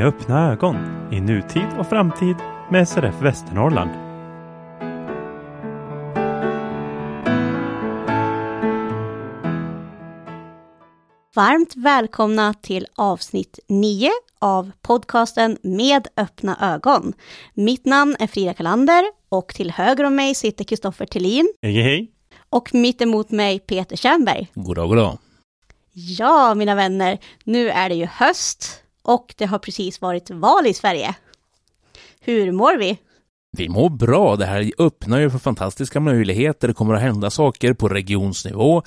Med öppna ögon i nutid och framtid med SRF Västernorrland. Varmt välkomna till avsnitt 9 av podcasten Med öppna ögon. Mitt namn är Frida Kalander och till höger om mig sitter Kristoffer Tillin Hej hej! och mitt emot mig Peter Tjernberg. Goddag, goddag. Ja, mina vänner, nu är det ju höst och det har precis varit val i Sverige. Hur mår vi? Vi mår bra. Det här öppnar ju för fantastiska möjligheter. Det kommer att hända saker på regionsnivå,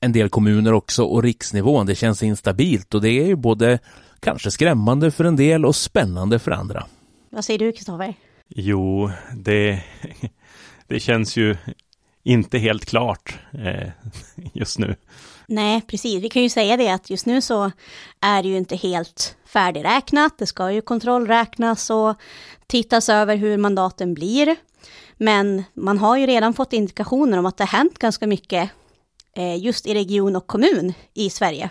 en del kommuner också och riksnivån. Det känns instabilt och det är ju både kanske skrämmande för en del och spännande för andra. Vad säger du, Kristoffer? Jo, det, det känns ju inte helt klart eh, just nu. Nej, precis. Vi kan ju säga det att just nu så är det ju inte helt färdigräknat. Det ska ju kontrollräknas och tittas över hur mandaten blir. Men man har ju redan fått indikationer om att det har hänt ganska mycket eh, just i region och kommun i Sverige.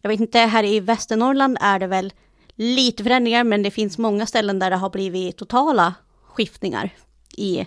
Jag vet inte, här i Västernorrland är det väl lite förändringar, men det finns många ställen där det har blivit totala skiftningar i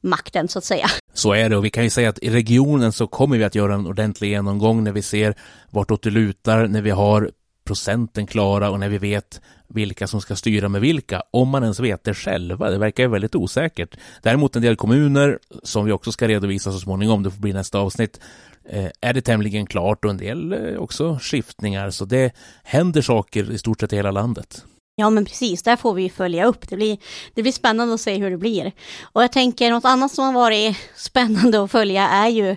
makten så att säga. Så är det och vi kan ju säga att i regionen så kommer vi att göra en ordentlig genomgång när vi ser vartåt det lutar, när vi har procenten klara och när vi vet vilka som ska styra med vilka, om man ens vet det själva. Det verkar ju väldigt osäkert. Däremot en del kommuner, som vi också ska redovisa så småningom, det får bli nästa avsnitt, eh, är det tämligen klart och en del eh, också skiftningar. Så det händer saker i stort sett i hela landet. Ja, men precis, där får vi följa upp. Det blir, det blir spännande att se hur det blir. Och jag tänker något annat som har varit spännande att följa är ju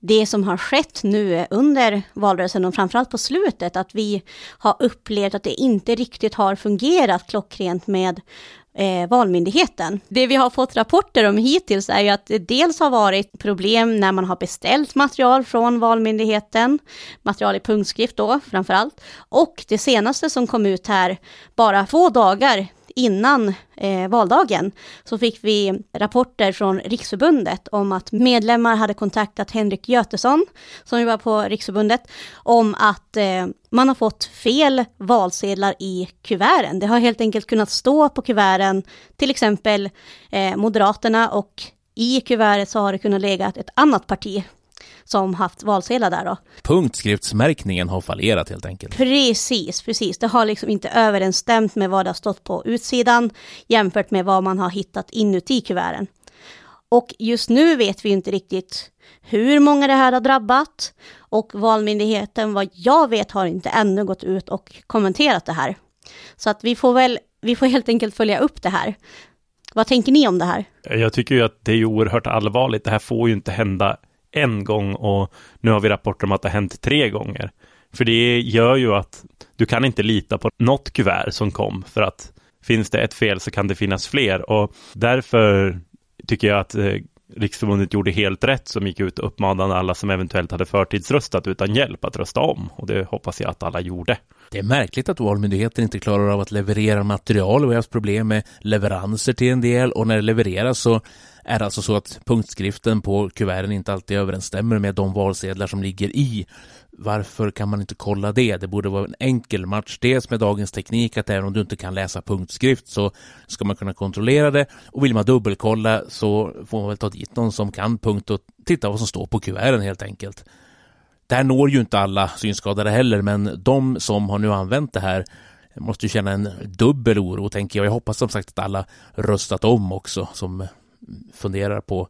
det som har skett nu under valrörelsen och framförallt på slutet, att vi har upplevt att det inte riktigt har fungerat klockrent med eh, Valmyndigheten. Det vi har fått rapporter om hittills är ju att det dels har varit problem när man har beställt material från Valmyndigheten, material i punktskrift då framför allt, och det senaste som kom ut här bara två dagar innan eh, valdagen så fick vi rapporter från Riksförbundet om att medlemmar hade kontaktat Henrik Götesson, som jobbar på Riksförbundet, om att eh, man har fått fel valsedlar i kuverten. Det har helt enkelt kunnat stå på kuverten, till exempel eh, Moderaterna, och i kuvertet så har det kunnat lägga ett annat parti som haft valsedlar där då. Punktskriftsmärkningen har fallerat helt enkelt. Precis, precis. Det har liksom inte överensstämt med vad det har stått på utsidan jämfört med vad man har hittat inuti kuverten. Och just nu vet vi inte riktigt hur många det här har drabbat och Valmyndigheten, vad jag vet, har inte ännu gått ut och kommenterat det här. Så att vi får väl, vi får helt enkelt följa upp det här. Vad tänker ni om det här? Jag tycker ju att det är oerhört allvarligt. Det här får ju inte hända en gång och nu har vi rapporter om att det har hänt tre gånger. För det gör ju att du kan inte lita på något kuvert som kom för att finns det ett fel så kan det finnas fler och därför tycker jag att eh, Riksförbundet gjorde helt rätt som gick ut och uppmanade alla som eventuellt hade förtidsröstat utan hjälp att rösta om och det hoppas jag att alla gjorde. Det är märkligt att Valmyndigheten inte klarar av att leverera material. Vi har haft problem med leveranser till en del och när det levereras så är det alltså så att punktskriften på kuverten inte alltid överensstämmer med de valsedlar som ligger i. Varför kan man inte kolla det? Det borde vara en enkel match. Dels med dagens teknik att även om du inte kan läsa punktskrift så ska man kunna kontrollera det och vill man dubbelkolla så får man väl ta dit någon som kan punkt och titta vad som står på kuverten helt enkelt. Det här når ju inte alla synskadade heller, men de som har nu använt det här måste ju känna en dubbel oro, tänker jag. Jag hoppas som sagt att alla röstat om också, som funderar på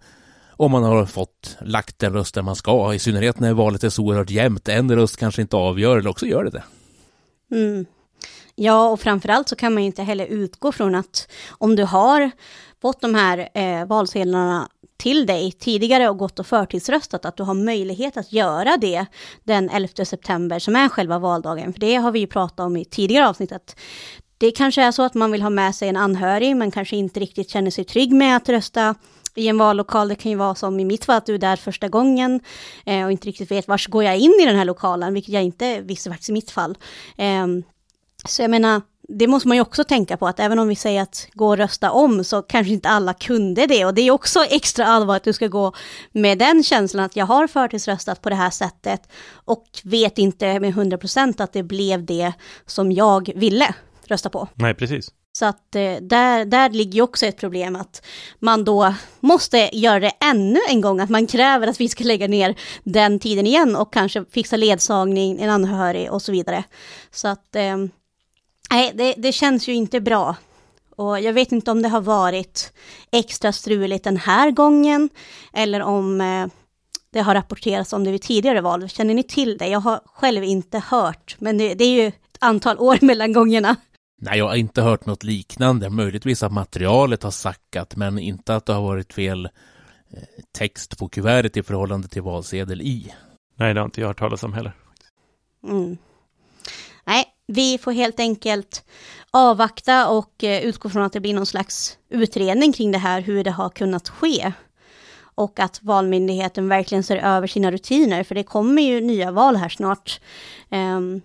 om man har fått lagt den rösten man ska, i synnerhet när valet är så oerhört jämnt. En röst kanske inte avgör, eller också gör det det. Mm. Ja, och framförallt så kan man ju inte heller utgå från att om du har fått de här eh, valsedlarna till dig tidigare och gått och förtidsröstat, att du har möjlighet att göra det den 11 september som är själva valdagen. För det har vi ju pratat om i tidigare avsnitt, att det kanske är så att man vill ha med sig en anhörig, men kanske inte riktigt känner sig trygg med att rösta i en vallokal. Det kan ju vara som i mitt fall, att du är där första gången eh, och inte riktigt vet var går jag in i den här lokalen, vilket jag inte visste faktiskt i mitt fall. Eh, så jag menar, det måste man ju också tänka på, att även om vi säger att gå och rösta om, så kanske inte alla kunde det. Och det är också extra allvarligt att du ska gå med den känslan att jag har förtidsröstat på det här sättet och vet inte med 100% att det blev det som jag ville rösta på. Nej, precis. Så att eh, där, där ligger ju också ett problem att man då måste göra det ännu en gång, att man kräver att vi ska lägga ner den tiden igen och kanske fixa ledsagning, en anhörig och så vidare. Så att eh, nej, det, det känns ju inte bra. Och jag vet inte om det har varit extra struligt den här gången eller om eh, det har rapporterats om det vid tidigare val. Känner ni till det? Jag har själv inte hört, men det, det är ju ett antal år mellan gångerna. Nej, jag har inte hört något liknande. Möjligtvis att materialet har sackat, men inte att det har varit fel eh, text på kuvertet i förhållande till valsedel i. Nej, det har inte jag hört talas om heller. Mm. Nej, vi får helt enkelt avvakta och eh, utgå från att det blir någon slags utredning kring det här, hur det har kunnat ske. Och att Valmyndigheten verkligen ser över sina rutiner, för det kommer ju nya val här snart. Um,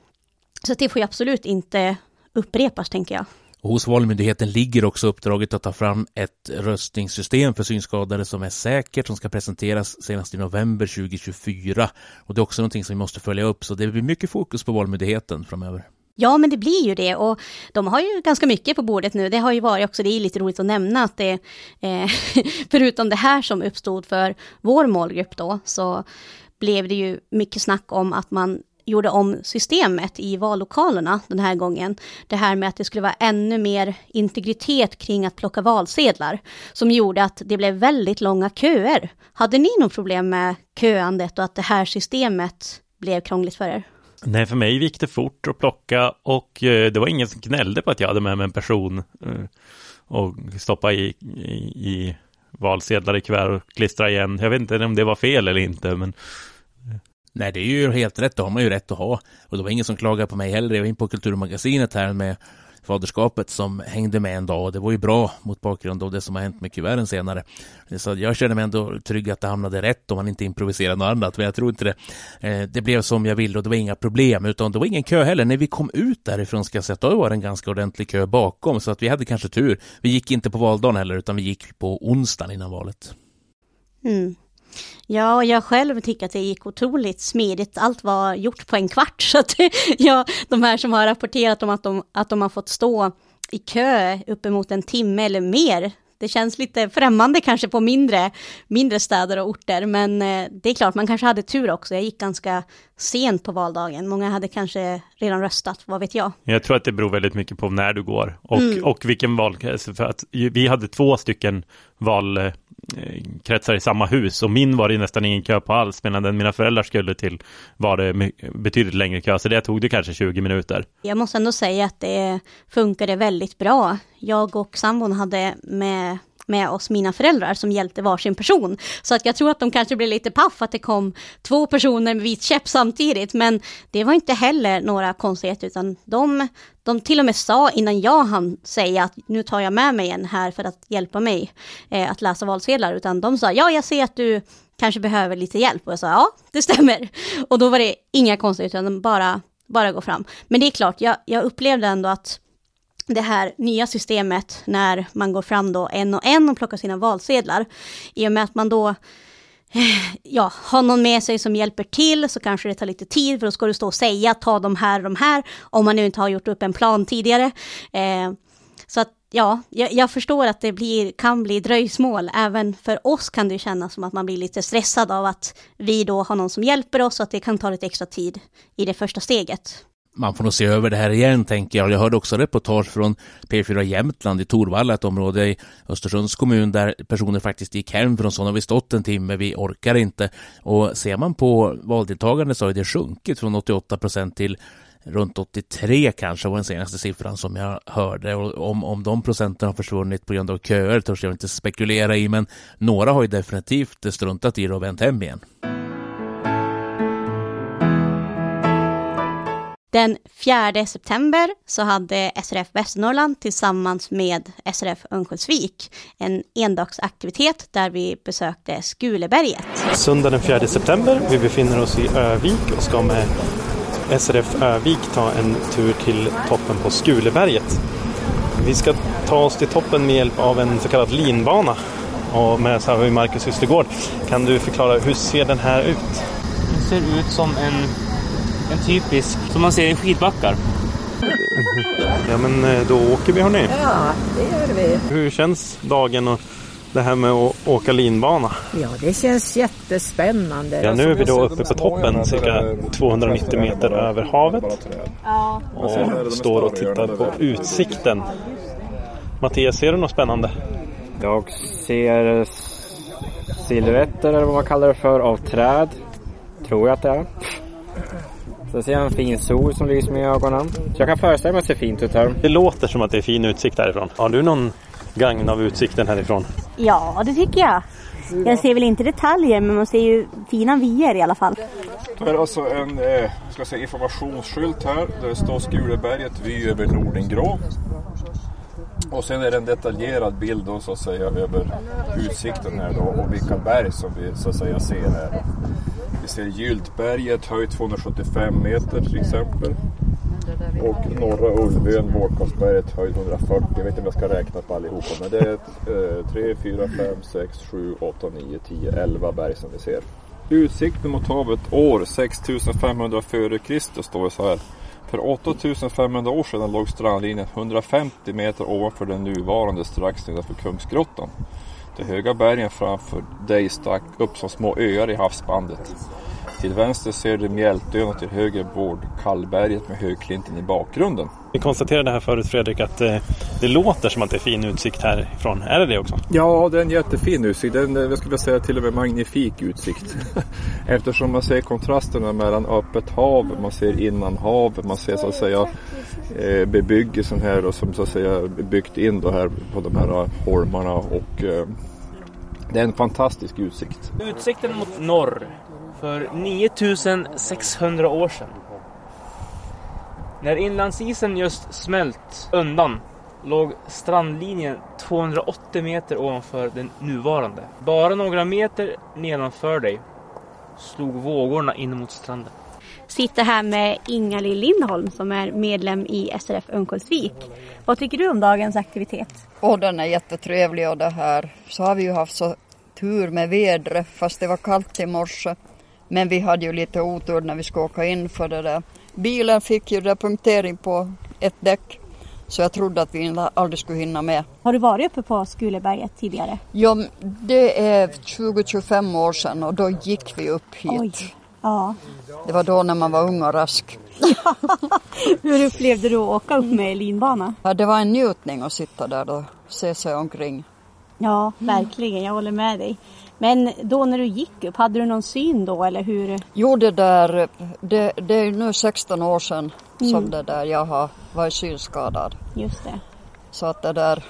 så det får ju absolut inte upprepas, tänker jag. Och hos Valmyndigheten ligger också uppdraget att ta fram ett röstningssystem för synskadade som är säkert, som ska presenteras senast i november 2024. Och det är också någonting som vi måste följa upp, så det blir mycket fokus på Valmyndigheten framöver. Ja, men det blir ju det och de har ju ganska mycket på bordet nu. Det har ju varit också, det är lite roligt att nämna att det, eh, förutom det här som uppstod för vår målgrupp då, så blev det ju mycket snack om att man gjorde om systemet i vallokalerna den här gången. Det här med att det skulle vara ännu mer integritet kring att plocka valsedlar, som gjorde att det blev väldigt långa köer. Hade ni något problem med köandet och att det här systemet blev krångligt för er? Nej, för mig gick det fort att plocka och eh, det var ingen som gnällde på att jag hade med mig en person eh, och stoppa i, i, i valsedlar i kuvert och klistra igen. Jag vet inte om det var fel eller inte, men Nej, det är ju helt rätt. Det har man ju rätt att ha. Och det var ingen som klagade på mig heller. Jag var in på Kulturmagasinet här med faderskapet som hängde med en dag och det var ju bra mot bakgrund av det som har hänt med kuverten senare. Så jag känner mig ändå trygg att det hamnade rätt om man inte improviserade något annat, men jag tror inte det. Eh, det blev som jag ville och det var inga problem, utan det var ingen kö heller. När vi kom ut därifrån ska jag säga att det var en ganska ordentlig kö bakom, så att vi hade kanske tur. Vi gick inte på valdagen heller, utan vi gick på onsdagen innan valet. Mm. Ja, och jag själv tycker att det gick otroligt smidigt. Allt var gjort på en kvart. Så att ja, de här som har rapporterat om att de, att de har fått stå i kö uppemot en timme eller mer. Det känns lite främmande kanske på mindre, mindre städer och orter, men eh, det är klart, man kanske hade tur också. Jag gick ganska sent på valdagen. Många hade kanske redan röstat, vad vet jag? Jag tror att det beror väldigt mycket på när du går och, mm. och vilken valkrets. För att vi hade två stycken val Eh, Eh, kretsar i samma hus och min var det nästan ingen kö på alls medan den mina föräldrar skulle till var det betydligt längre kö så det tog det kanske 20 minuter. Jag måste ändå säga att det funkade väldigt bra. Jag och sambon hade med med oss, mina föräldrar, som hjälpte varsin person. Så att jag tror att de kanske blev lite paff att det kom två personer med vit käpp samtidigt, men det var inte heller några konstigheter, utan de, de till och med sa innan jag hann säga att nu tar jag med mig en här för att hjälpa mig eh, att läsa valsedlar, utan de sa ja, jag ser att du kanske behöver lite hjälp. Och jag sa ja, det stämmer. Och då var det inga konstigheter, utan bara, bara gå fram. Men det är klart, jag, jag upplevde ändå att det här nya systemet när man går fram då en och en och plockar sina valsedlar. I och med att man då eh, ja, har någon med sig som hjälper till så kanske det tar lite tid för då ska du stå och säga ta de här och de här om man nu inte har gjort upp en plan tidigare. Eh, så att ja, jag, jag, förstår att det blir, kan bli dröjsmål. Även för oss kan det kännas som att man blir lite stressad av att vi då har någon som hjälper oss och att det kan ta lite extra tid i det första steget man får nog se över det här igen, tänker jag. Jag hörde också reportage från P4 Jämtland i Torvalla, ett område i Östersunds kommun där personer faktiskt gick hem från sådana har vi stått en timme, vi orkar inte. Och ser man på valdeltagandet så har det sjunkit från 88 procent till runt 83 kanske var den senaste siffran som jag hörde. Och om, om de procenten har försvunnit på grund av köer törs jag inte spekulera i, men några har ju definitivt struntat i det och vänt hem igen. Den 4 september så hade SRF Västernorrland tillsammans med SRF Örnsköldsvik en endagsaktivitet där vi besökte Skuleberget. Söndag den 4 september, vi befinner oss i Övik och ska med SRF Övik ta en tur till toppen på Skuleberget. Vi ska ta oss till toppen med hjälp av en så kallad linbana och med har vi Marcus Ystergård. Kan du förklara hur ser den här ut? Den ser ut som en en typisk, som man ser i skidbackar. Ja men eh, då åker vi hörni. Ja, det gör vi. Hur känns dagen och det här med att åka linbana? Ja, det känns jättespännande. Ja, nu är vi då uppe på toppen, cirka 290 meter över havet. Och står och tittar på utsikten. Mattias, ser du något spännande? Jag ser silhuetter eller vad man kallar det för av träd. Tror jag att det är. Sen ser jag en fin sol som lyser i ögonen. Så jag kan föreställa mig att det ser fint ut här. Det låter som att det är fin utsikt härifrån. Har du någon gagn av utsikten härifrån? Ja, det tycker jag. Jag ser väl inte detaljer, men man ser ju fina vyer i alla fall. Det är alltså en eh, ska jag säga, informationsskylt här där det står Skuleberget, vy över Nordingrå. Och sen är det en detaljerad bild då, så att säga över utsikten här då och vilka berg som vi så att säga ser här. Vi ser Gyltberget, höjd 275 meter till exempel. Och norra Ulvön, Vårkåsberget, höjd 140. Jag vet inte om jag ska räkna på allihopa men det är 3, 4, 5, 6, 7, 8, 9, 10, 11 berg som vi ser. Utsikten mot havet år 6500 f.Kr. står det så här. För 8500 år sedan låg strandlinjen 150 meter ovanför den nuvarande strax nedanför Kungsgrottan. De höga bergen framför dig stack upp som små öar i havsbandet. Till vänster ser du Mjältön och till höger Vård Kallberget med Högklinten i bakgrunden. Vi konstaterade här förut Fredrik att eh, det låter som att det är fin utsikt härifrån. Är det det också? Ja, det är en jättefin utsikt. Det är en, jag skulle vilja säga till och med magnifik utsikt. Eftersom man ser kontrasterna mellan öppet hav, man ser innanhav, man ser så att säga eh, bebyggelsen här och som så att säga är byggt in då här på de här holmarna och eh, det är en fantastisk utsikt. Utsikten mot norr för 9600 år sedan. När inlandsisen just smält undan låg strandlinjen 280 meter ovanför den nuvarande. Bara några meter nedanför dig slog vågorna in mot stranden. Sitter här med Inga-Lill Lindholm som är medlem i SRF Örnsköldsvik. Vad tycker du om dagens aktivitet? Och den är jättetrevlig och det här. Så har vi ju haft så tur med vädret fast det var kallt i morse. Men vi hade ju lite otur när vi skulle åka in för det där. Bilen fick ju punktering på ett däck. Så jag trodde att vi aldrig skulle hinna med. Har du varit uppe på Skuleberget tidigare? Ja, det är 20-25 år sedan och då gick vi upp hit. Oj. Ja. Det var då när man var ung och rask. Hur upplevde du att åka upp med linbana? Ja, det var en njutning att sitta där och se sig omkring. Ja, verkligen. Jag håller med dig. Men då när du gick upp, hade du någon syn då eller hur? Jo, det där, det, det är nu 16 år sedan som det där jag har varit synskadad. Just det. Så att det där,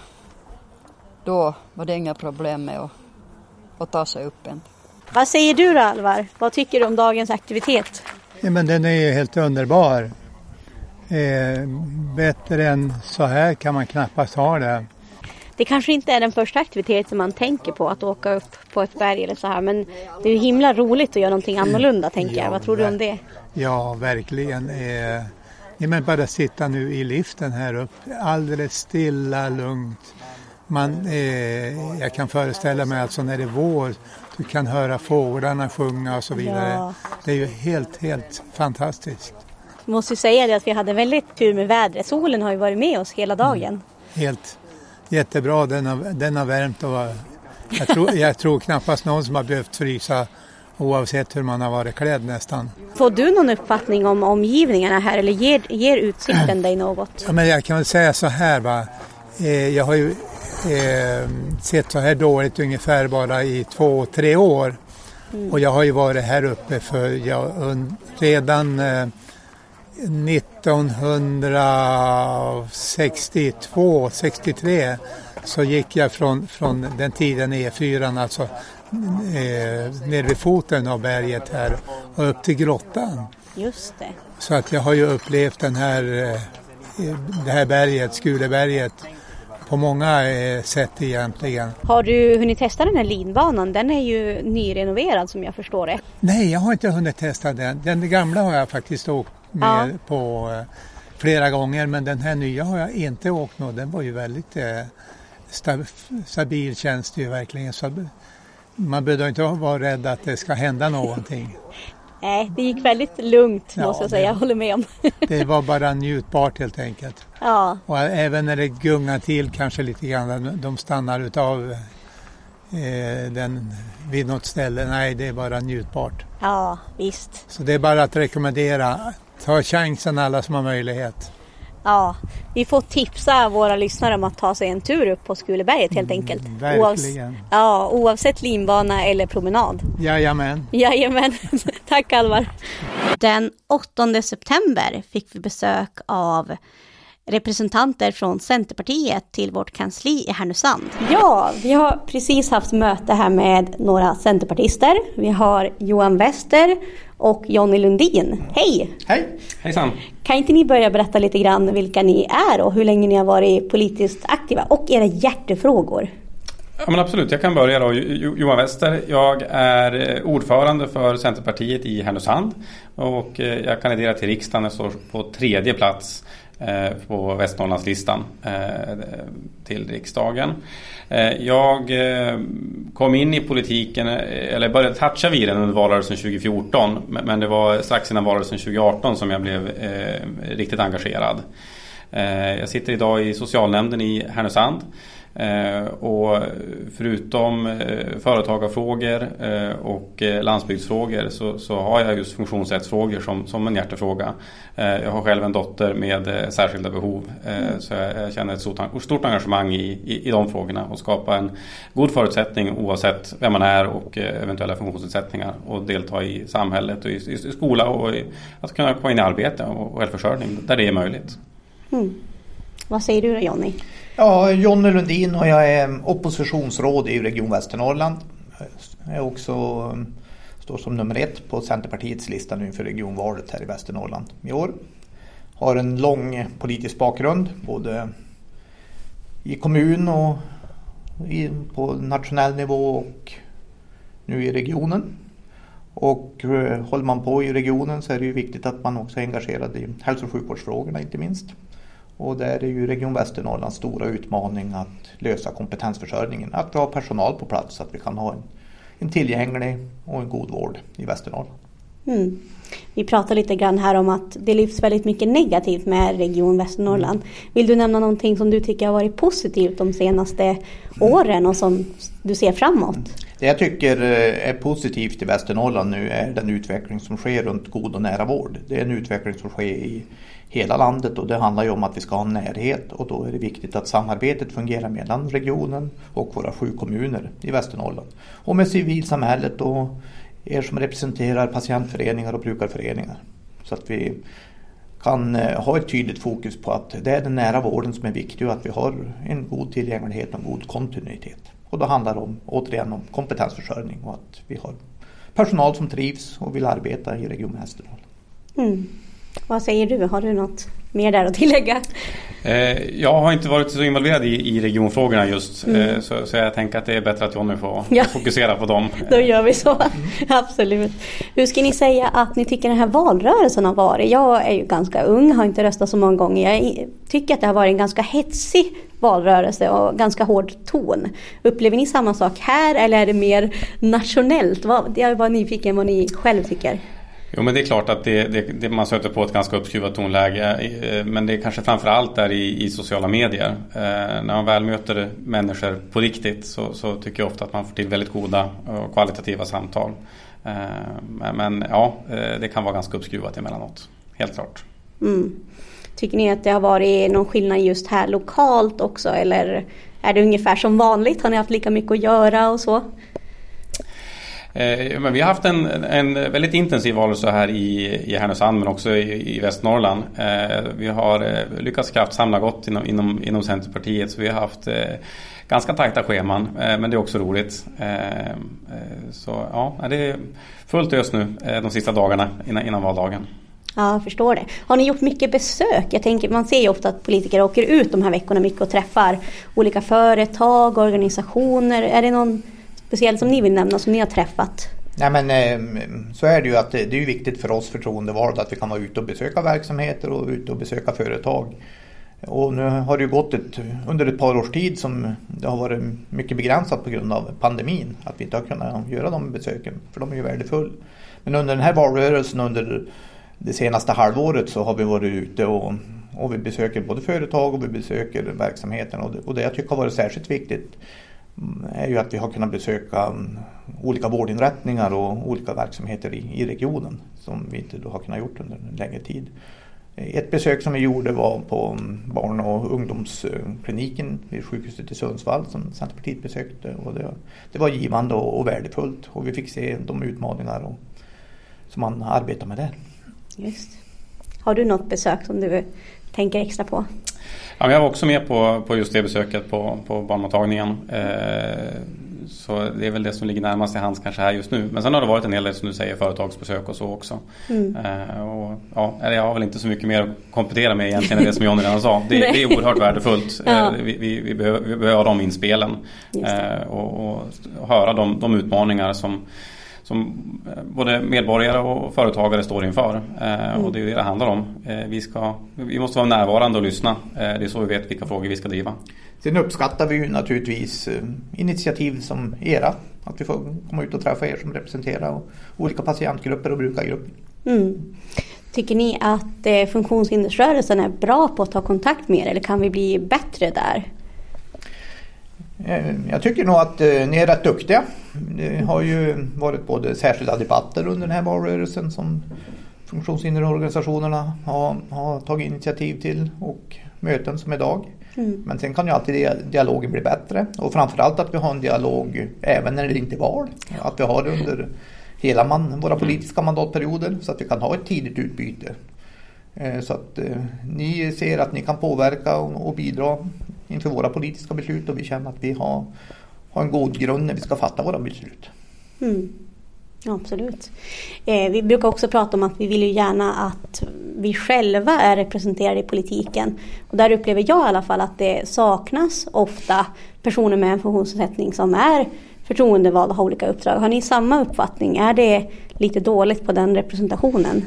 då var det inga problem med att, att ta sig upp igen. Vad säger du då Alvar? Vad tycker du om dagens aktivitet? Ja, men den är ju helt underbar. Eh, bättre än så här kan man knappast ha det. Det kanske inte är den första aktiviteten man tänker på att åka upp på ett berg eller så här men det är ju himla roligt att göra någonting annorlunda tänker jag. Vad tror du om det? Ja, verkligen. Eh, ja, men bara sitta nu i liften här uppe, alldeles stilla, lugnt. Man, eh, jag kan föreställa mig alltså när det är vår, du kan höra fåglarna sjunga och så vidare. Ja. Det är ju helt, helt fantastiskt. Jag måste ju säga det att vi hade väldigt tur med vädret. Solen har ju varit med oss hela dagen. Helt jättebra, den har, den har värmt och jag tror, jag tror knappast någon som har behövt frysa oavsett hur man har varit klädd nästan. Får du någon uppfattning om omgivningarna här eller ger, ger utsikten dig något? Ja, men jag kan väl säga så här va. Eh, jag har ju eh, sett så här dåligt ungefär bara i två, tre år. Mm. Och jag har ju varit här uppe för jag, redan eh, 1962, 63 så gick jag från, från den tiden E4, alltså eh, ner vid foten av berget här och upp till grottan. Just det. Så att jag har ju upplevt den här, eh, det här berget, Skuleberget, på många eh, sätt egentligen. Har du hunnit testa den här linbanan? Den är ju nyrenoverad som jag förstår det. Nej, jag har inte hunnit testa den. Den gamla har jag faktiskt åkt med Ja. på eh, flera gånger men den här nya har jag inte åkt med. Den var ju väldigt eh, sta, stabil känns det ju verkligen. Så man behöver inte vara rädd att det ska hända någonting. Nej, det gick väldigt lugnt Ja, måste jag säga, jag håller med om. Det var bara njutbart helt enkelt. ja, Och även när det gungar till kanske lite grann, de stannar utav eh, den vid något ställe. Nej, det är bara njutbart. ja, visst. Så det är bara att rekommendera. Ta chansen alla som har möjlighet. Ja, vi får tipsa våra lyssnare om att ta sig en tur upp på Skuleberget helt enkelt. verkligen. Oavs- ja, oavsett linbana eller promenad. Jajamän. Jajamän, tack Alvar. Den 8 september fick vi besök av representanter från Centerpartiet till vårt kansli i Härnösand. Ja, vi har precis haft möte här med några centerpartister. Vi har Johan Wester och Jonny Lundin. Hej! Hej! Hejsan! Kan inte ni börja berätta lite grann vilka ni är och hur länge ni har varit politiskt aktiva och era hjärtefrågor? Ja, men absolut, jag kan börja då. Jo- Johan Wester. Jag är eh, ordförande för Centerpartiet i Härnösand och eh, jag kandiderar till riksdagen. Jag står på tredje plats eh, på Västernorrlandslistan till riksdagen. Eh, jag eh, kom in i politiken, eh, eller började toucha vid den under valrörelsen 2014 men det var strax innan valrörelsen 2018 som jag blev riktigt engagerad. Jag sitter idag i socialnämnden i Härnösand. Eh, Och förutom eh, företagarfrågor eh, och landsbygdsfrågor så, så har jag just funktionsrättsfrågor som, som en hjärtefråga. Jag har själv en dotter med särskilda behov eh, så jag, känner ett stort, stort engagemang i, i, i de frågorna och skapa en god förutsättning oavsett vem man är och eventuella funktionsnedsättningar och delta i samhället och i, i, i skola och i, att kunna komma in i arbete och och självförsörjning där det är möjligt. Mm. Vad säger du då Jonny? Ja, Jonny Lundin och jag är oppositionsråd i Region Västernorrland. Jag är också, mm, står som nummer ett på Centerpartiets lista nu inför regionvalet här i Västernorrland i år. Har en lång politisk bakgrund både i kommun och i, på nationell nivå och nu i regionen. Och eh, håller man på i regionen så är det ju viktigt att man också är engagerad i hälso och sjukvårdsfrågorna inte minst. Och där är ju Region Västernorrlands stora utmaning att lösa kompetensförsörjningen. Att vi har personal på plats så att vi kan ha en, en tillgänglig och en god vård i Västernorrland. Mm. Vi pratade lite grann här om att det lyfts väldigt mycket negativt med Region Västernorrland. Vill du nämna någonting som du tycker har varit positivt de senaste åren och som du ser framåt? Det jag tycker eh, är positivt i Västernorrland nu är den utveckling som sker runt god och nära vård. Det är en utveckling som sker i hela landet och det handlar ju om att vi ska ha närhet och då är det viktigt att samarbetet fungerar mellan regionen och våra sju kommuner i Västernorrland. Och med civilsamhället och er som representerar patientföreningar och brukarföreningar. Så att vi kan eh, ha ett tydligt fokus på att det är den nära vården som är viktig och att vi har en god tillgänglighet och en god kontinuitet. Och då handlar det om, återigen om kompetensförsörjning och att vi har personal som trivs och vill arbeta i Region Västernorrland. Mm. Vad säger du? Har du något mer där att tillägga? Eh, Jag har inte varit så involverad i, i regionfrågorna just Mm. eh, så, så jag tänker att det är bättre att Jonny får Ja. fokusera på dem. Då gör vi så. Absolut. Hur ska ni säga att ni tycker den här valrörelsen har varit? Jag är ju ganska ung, har inte röstat så många gånger. Jag tycker att det har varit en ganska hetsig valrörelse och ganska hård ton. Upplever ni samma sak här eller är det mer nationellt? Jag var nyfiken vad ni själv tycker. Jo men det är klart att det, det, det, man stöter på ett ganska uppskruvat tonläge. Eh, men det är kanske framförallt är i, i sociala medier. Eh, när man väl möter människor på riktigt så, så tycker jag ofta att man får till väldigt goda och kvalitativa samtal. Eh, men, ja, eh, det kan vara ganska uppskruvat emellanåt. Helt klart. Mm. Tycker ni att det har varit någon skillnad just här lokalt också eller är det ungefär som vanligt? Har ni haft lika mycket att göra och så? Eh, Men vi har haft en, en väldigt intensiv valrörelse här i, i Härnösand men också i, i Västernorrland. Eh, Vi har eh, lyckats kraftsamla gott inom, inom, inom Centerpartiet så vi har haft eh, ganska tajta scheman eh, men det är också roligt. Eh, eh Så ja, det är fullt ös nu eh, de sista dagarna innan, innan valdagen. Ja, jag förstår det. Har ni gjort mycket besök? Jag tänker, man ser ju ofta att politiker åker ut de här veckorna mycket och träffar olika företag, organisationer. Är det någon Speciellt som ni vill nämna som ni har träffat? Nej men ehm, så är det ju att det är viktigt för oss förtroendevalda att vi kan vara ute och besöka verksamheter och ute och besöka företag. Och nu har det ju gått ett, under ett par års tid som det har varit mycket begränsat på grund av pandemin. Att vi inte har kunnat göra de besöken, för de är ju värdefulla. Men under den här valrörelsen under det senaste halvåret så har vi varit ute och, och vi besöker både företag och vi besöker verksamheten. Och det, och det jag tycker har varit särskilt viktigt är ju att vi har kunnat besöka mm, olika vårdinrättningar och olika verksamheter i, i regionen som vi inte då har kunnat gjort under en längre tid. Ett besök som vi gjorde var på mm, barn och ungdomskliniken vid sjukhuset i Sundsvall som Centerpartiet besökte. Och det, det var givande och, och värdefullt och vi fick se de utmaningar och, som man arbetar med där. Just. Har du något besök som du tänker extra på? Ja, jag var också med på, på just det besöket på, på barnmottagningen. Eh, så det är väl det som ligger närmast i hands kanske här just nu. Men sen har det varit en hel del som du säger företagsbesök och så också. Mm. Eh, och, ja, jag har väl inte så mycket mer att komplettera med egentligen än det som Johnny redan sa. Det, det är oerhört värdefullt. ja. eh, vi, vi, vi, behöver, vi behöver de inspelen eh, och, och, höra de, de utmaningar som som eh, både medborgare och företagare står inför. Mm. Och det är det det handlar om. Eh, vi, ska, vi måste vara närvarande och lyssna. Det är så vi vet vilka frågor vi ska driva. Sen uppskattar vi ju naturligtvis initiativ som era. Att vi får komma ut och träffa er som representerar olika patientgrupper och brukargrupper. Mm. Tycker ni att funktionshindersrörelsen är bra på att ta kontakt med er eller kan vi bli bättre där? Jag tycker nog att ni är rätt duktiga. Det har ju varit både särskilda debatter under den här valrörelsen som funktionshinderorganisationerna har, har tagit initiativ till och möten som idag. Mm. Men sen kan ju alltid dialogen bli bättre och framförallt att vi har en dialog även när det inte är val. Att vi har det under hela man, våra politiska mandatperioder så att vi kan ha ett tidigt utbyte. Eh, så att eh, ni ser att ni kan påverka och bidra inför våra politiska beslut och vi känner att vi har har en god grund när vi ska fatta våra beslut. Mm. Absolut. Eh, vi brukar också prata om att vi vill ju gärna att vi själva är representerade i politiken. Och där upplever jag i alla fall att det saknas ofta personer med en funktionsnedsättning som är förtroendevalda och har olika uppdrag. Har ni samma uppfattning? Är det lite dåligt på den representationen?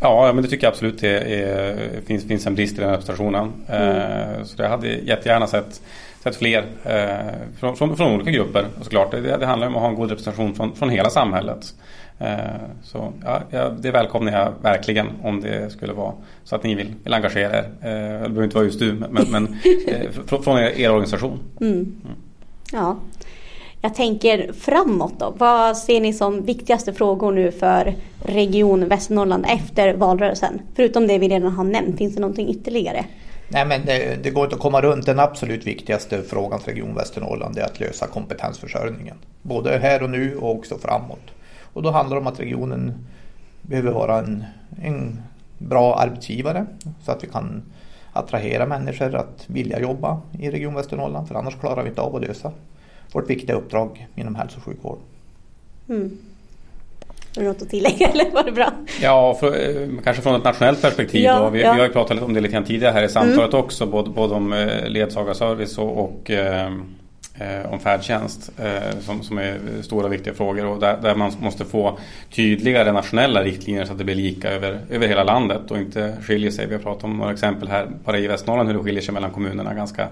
Ja, men det tycker jag absolut det är, finns, finns en brist i den representationen. Mm. Eh, så jag hade jättegärna sett sett fler eh, från, från, från, olika grupper såklart. Det, det handlar om att ha en god representation från, från hela samhället. Eh, så ja, det välkomnar jag verkligen om det skulle vara så att ni vill, vill engagera er. Det behöver inte vara just du, men, men från, från er, er organisation. Mm. Mm. Ja. Jag tänker framåt då. Vad ser ni som viktigaste frågor nu för Region Västernorrland efter valrörelsen? Förutom det vi redan har nämnt, finns det någonting ytterligare? Nej men det, det, går inte att komma runt den absolut viktigaste frågan för Region Västernorrland är att lösa kompetensförsörjningen. Både här och nu och också framåt. Och då handlar det om att regionen behöver vara en, en bra arbetsgivare så att vi kan attrahera människor att vilja jobba i Region Västernorrland för annars klarar vi inte av att lösa vårt viktiga uppdrag inom hälso och sjukvård. Mm. Har du något att tillägga eller var det bra? Ja, för, eh, kanske från ett nationellt perspektiv. Ja, vi, ja. vi, har ju pratat om det lite grann tidigare här i samtalet mm. också. Både, både om eh, ledsagarservice och, och eh, eh, om färdtjänst eh, som, som är stora och viktiga frågor och där, där, man måste få tydligare nationella riktlinjer så att det blir lika över, över hela landet och inte skiljer sig. Vi har pratat om några exempel här bara i Västernorrland hur det skiljer sig mellan kommunerna ganska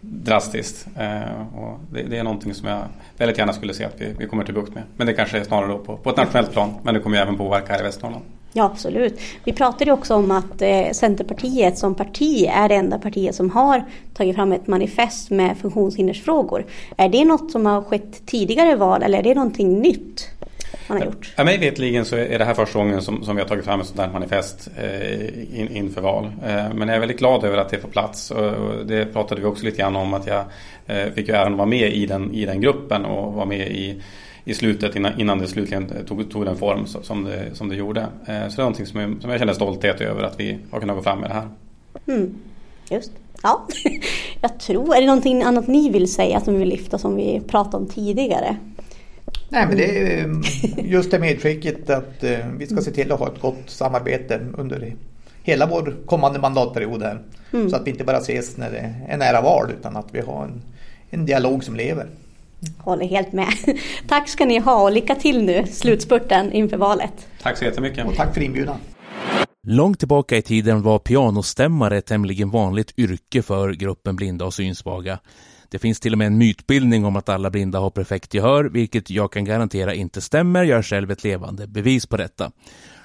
drastiskt. Eh, och det, det, är någonting som jag väldigt gärna skulle se att vi, vi kommer till bukt med. Men det kanske är snarare då på, på ett nationellt plan men det kommer ju även påverka här i Västernorrland. Ja absolut. Vi pratade också om att eh, Centerpartiet som parti är det enda partiet som har tagit fram ett manifest med funktionshindersfrågor. Är det något som har skett tidigare val eller är det någonting nytt? Man har gjort. Ja, mig vetligen så är det här första gången som, som vi har tagit fram ett sådant här manifest eh, in, inför val. Eh, men jag är väldigt glad över att det är på plats. Och, och det pratade vi också lite grann om att jag eh, fick ju äran att vara med i den, i den gruppen och vara med i i slutet innan, innan det slutligen tog, tog den form som det, som det gjorde. Eh, så det är någonting som jag, som jag känner stolthet över att vi har kunnat gå fram med det här. Mm. Just Ja, jag tror, är det någonting annat ni vill säga som vi vill lyfta som vi pratade om tidigare? Nej men det är mm, just det medskicket att eh, vi ska se till att ha ett gott samarbete under hela vår kommande mandatperiod här. Mm. Så att vi inte bara ses när det är nära val utan att vi har en, en dialog som lever. Håller helt med. Tack ska ni ha och lycka till nu slutspurten inför valet. Tack så jättemycket. Och tack för inbjudan. Långt tillbaka i tiden var pianostämmare ett tämligen vanligt yrke för gruppen blinda och synsvaga. Det finns till och med en mytbildning om att alla blinda har perfekt gehör, vilket jag kan garantera inte stämmer. Jag är själv ett levande bevis på detta.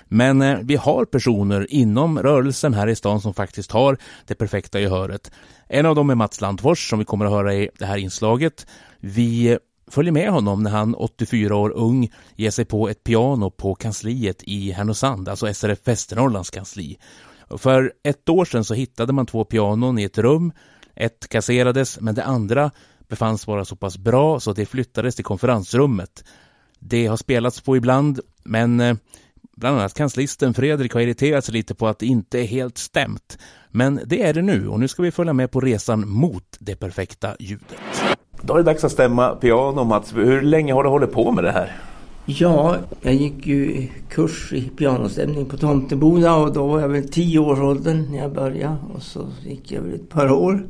Men eh, vi har personer inom rörelsen här i stan som faktiskt har det perfekta gehöret. En av dem är Mats Landfors som vi kommer att höra i det här inslaget. Vi eh, följer med honom när han, 84 år ung, ger sig på ett piano på kansliet i Härnösand, alltså SRF Västernorrlands kansli. För ett år sedan så hittade man två pianon i ett rum. Ett kasserades, men det andra befanns vara så pass bra så det flyttades till konferensrummet. Det har spelats på ibland, men eh, bland annat kanslisten Fredrik har irriterat sig lite på att det inte är helt stämt. Men det är det nu och nu ska vi följa med på resan mot det perfekta ljudet. Då är det dags att stämma piano Mats. Hur länge har du hållit på med det här? Ja, jag gick ju kurs i pianostämning på Tomteboda och då var jag väl tio års åldern när jag började och så gick jag väl ett par år.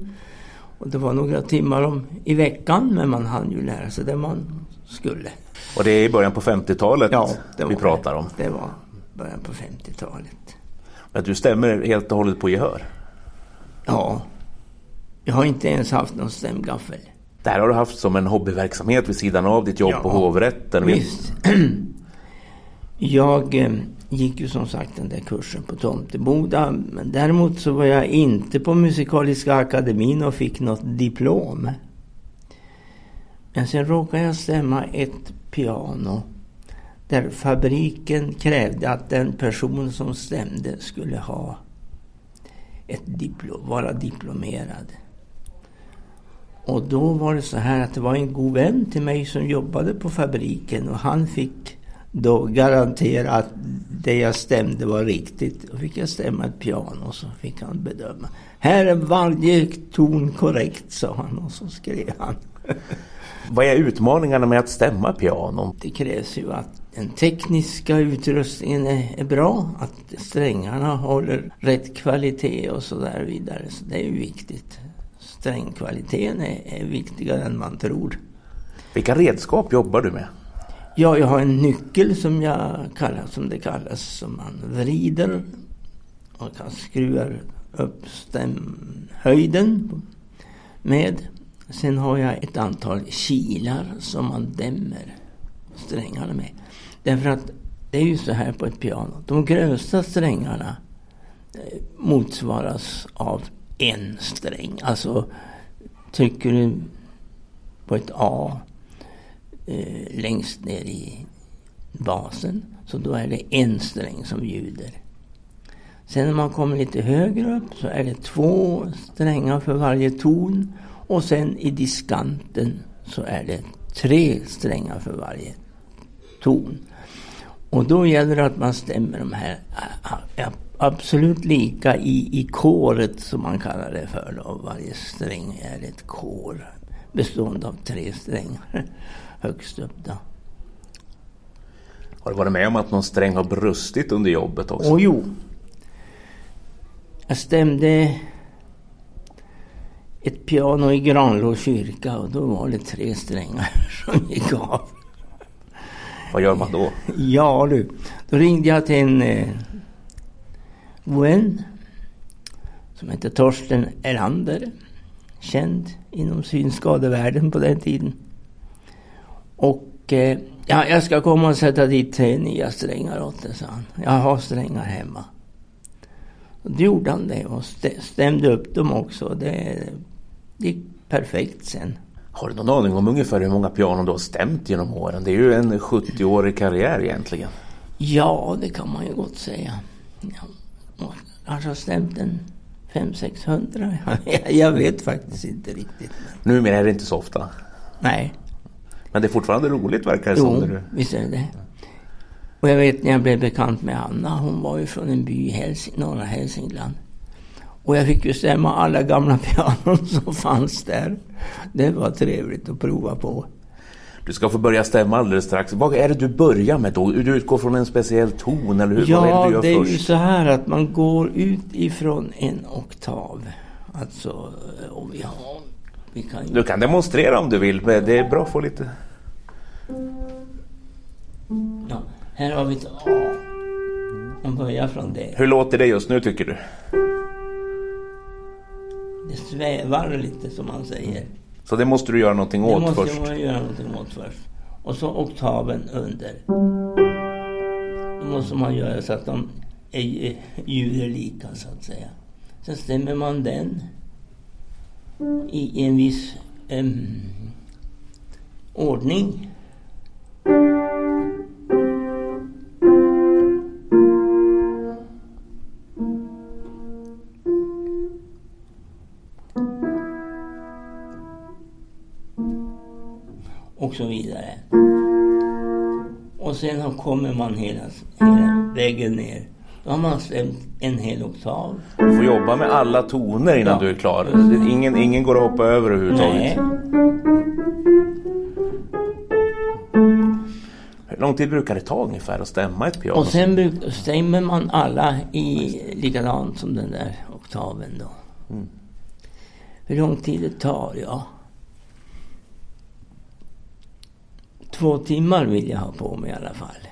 Och det var några timmar om, i veckan men man hann ju lära sig det man skulle. Och det är i början på 50-talet ja, vi pratar om? Det var början på 50-talet. Men du stämmer helt och hållet på gehör? Ja. Jag har inte ens haft någon stämgaffel. Det här har du haft som en hobbyverksamhet vid sidan av ditt jobb ja, på hovrätten? Visst. Jag eh, gick ju som sagt den där kursen på Tomteboda. Däremot så var jag inte på Musikaliska akademin och fick något diplom. Men sen råkade jag stämma ett piano där fabriken krävde att den person som stämde skulle ha ett diplom, vara diplomerad. Och då var det så här att det var en god vän till mig som jobbade på fabriken och han fick då garantera att det jag stämde var riktigt. Då fick jag stämma ett piano och så fick han bedöma. Här är varje ton korrekt, sa han och så skrev han. Vad är utmaningarna med att stämma piano? Det krävs ju att den tekniska utrustningen är, är bra, att strängarna håller rätt kvalitet och så där vidare. Så det är ju viktigt. Strängkvaliteten är, är viktigare än man tror. Vilka redskap jobbar du med? Ja, jag har en nyckel som jag kallar, som det kallas, som man vrider och kan skruva upp stämhöjden med. Sen har jag ett antal kilar som man dämmer strängarna med. Därför att det är ju så här på ett piano. De grövsta strängarna eh, motsvaras av en sträng. Alltså trycker du på ett A eh, längst ner i basen så då är det en sträng som ljuder. Sen när man kommer lite högre upp så är det två strängar för varje ton och sen i diskanten så är det tre strängar för varje ton. Och då gäller det att man stämmer de här äh, äh, absolut lika i, i kåret som man kallar det för. Då. Varje sträng är ett kår bestående av tre strängar högst upp. Då. Har du varit med om att någon sträng har brustit under jobbet också? Åh jo. Jag stämde ett piano i Granlå kyrka och då var det tre strängar som gick av. Vad gör man då? Ja du, då ringde jag till en eh, vän som hette Torsten Erlander. Känd inom synskadevärlden på den tiden. Och eh, ja, jag ska komma och sätta dit tre nya strängar åt dig, sa han. Jag har strängar hemma. Och då gjorde han det och stämde upp dem också. Det, gick perfekt sen. Har du någon aning om ungefär hur många pianon du har stämt genom åren? Det är ju en 70-årig karriär egentligen. Ja, det kan man ju gott säga. Jag kanske har stämt en 500-600. jag vet faktiskt inte riktigt. Men... Numera är det inte så ofta? Nej. Men det är fortfarande roligt verkar det jo, som. Jo, visst är det Och jag vet när jag blev bekant med Anna, hon var ju från en by i Hälsing, norra Hälsingland. Och jag fick ju stämma alla gamla pianon som fanns där. Det var trevligt att prova på. Du ska få börja stämma alldeles strax. Vad är det du börjar med då? Du utgår från en speciell ton eller hur? Ja, det, det är ju så här att man går ut ifrån en oktav. Alltså, och vi har... Vi kan ju... Du kan demonstrera om du vill, men det är bra att få lite... Ja, här har vi ett A. Man börjar från det. Hur låter det just nu tycker du? Det svävar lite som man säger. Så det måste du göra någonting Det åt måste först? man göra någonting åt först. Och så oktaven under. Då måste man göra så att de är ljuder så att säga. Sen stämmer man den i en viss em, ordning. Och så vidare. Och sen kommer man hela, hela vägen ner. Då har man stämt en hel oktav. Du får jobba med alla toner innan du är klar. Ingen, ingen går att hoppa över överhuvudtaget. Nej. Hur lång tid brukar det ta ungefär att stämma ett piano? Och sen bruk- stämmer man alla i likadant som den där oktaven då. Mm. Hur lång tid det tar? Ja. Två timmar vill jag ha på mig i alla fall.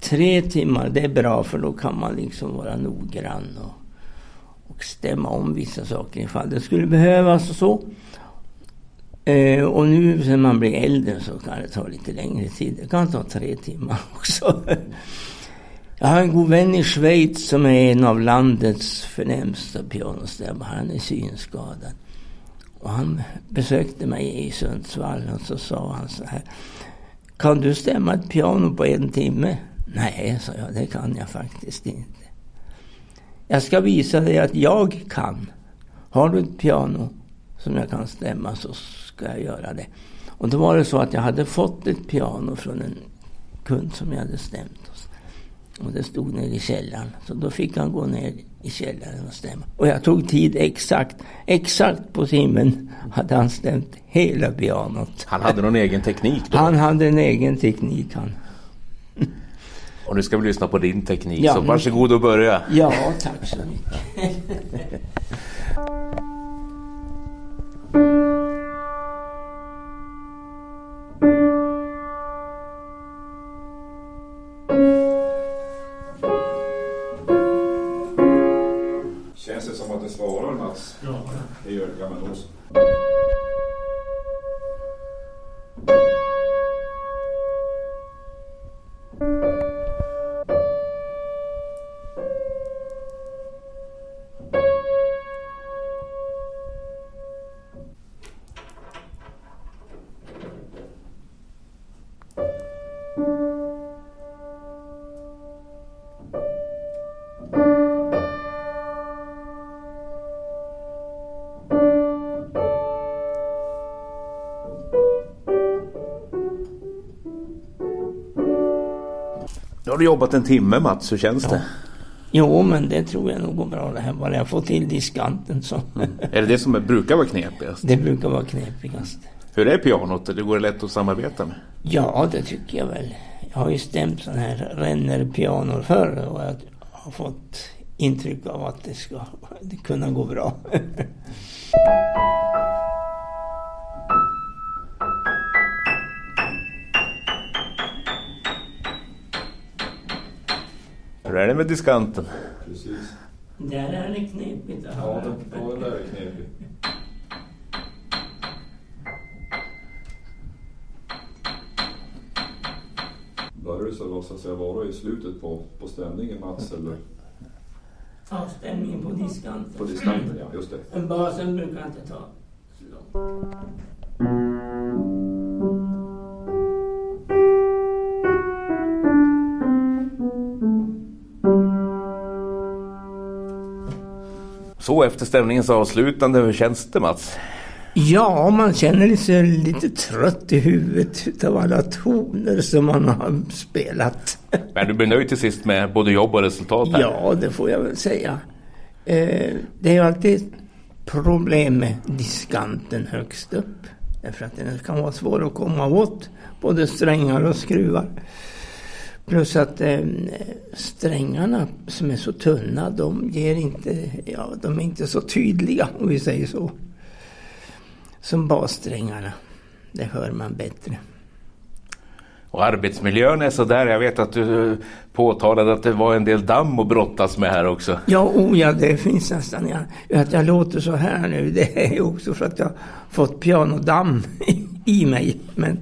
Tre timmar, det är bra för då kan man liksom vara noggrann och, och stämma om vissa saker ifall det skulle behövas och så. Eh, och nu när man blir äldre så kan det ta lite längre tid. Det kan ta tre timmar också. Jag har en god vän i Schweiz som är en av landets förnämsta pianostämmare. Han är synskadad. Och han besökte mig i Sundsvall och så sa han så här. Kan du stämma ett piano på en timme? Nej, sa jag, det kan jag faktiskt inte. Jag ska visa dig att jag kan. Har du ett piano som jag kan stämma så ska jag göra det. Och då var det så att jag hade fått ett piano från en kund som jag hade stämt. Och det stod nere i källaren. Så då fick han gå ner i källaren och stämma. Och jag tog tid exakt. Exakt på timmen hade han stämt hela pianot. Han hade någon egen teknik då? Han hade en egen teknik han. Och nu ska vi lyssna på din teknik, Ja, så varsågod och börja. Ja, tack så mycket. Ja. Det gör gammal ost. Har du jobbat en timme Mats, hur känns det? Jo, men det tror jag nog går bra det här. Bara jag får till diskanten så. Är det det som brukar vara knepigast? Det brukar vara knepigast. Hur är pianot? Det går lätt att samarbeta med? Ja, det tycker jag väl. Jag har ju stämt sådana här Renner-pianor förr och jag har fått intryck av att det ska kunna gå bra. med diskanten? Precis. Där är det knepigt Ja, det, det där är knepigt. Börjar du så, så att säga, vara i slutet på, på stämningen Mats? Eller Ja, stämningen på diskanten. på diskanten? Ja, just det. Men basen brukar inte ta Så efter stämningens avslutande, hur känns det Mats? Ja, man känner sig lite trött i huvudet utav alla toner som man har spelat. Men du blir nöjd till sist med både jobb och resultat här? Ja, det får jag väl säga. Eh, det är ju alltid problem med diskanten högst upp. Därför att den kan vara svår att komma åt, både strängar och skruvar. Plus att eh, strängarna som är så tunna, de ger inte, ja, de är inte så tydliga om vi säger så. Som bassträngarna. Det hör man bättre. Och arbetsmiljön är sådär. Jag vet att du påtalade att det var en del damm att brottas med här också. Ja, oh ja, det finns nästan. Ja. Att jag låter så här nu, det är också för att jag fått pianodamm i mig. Men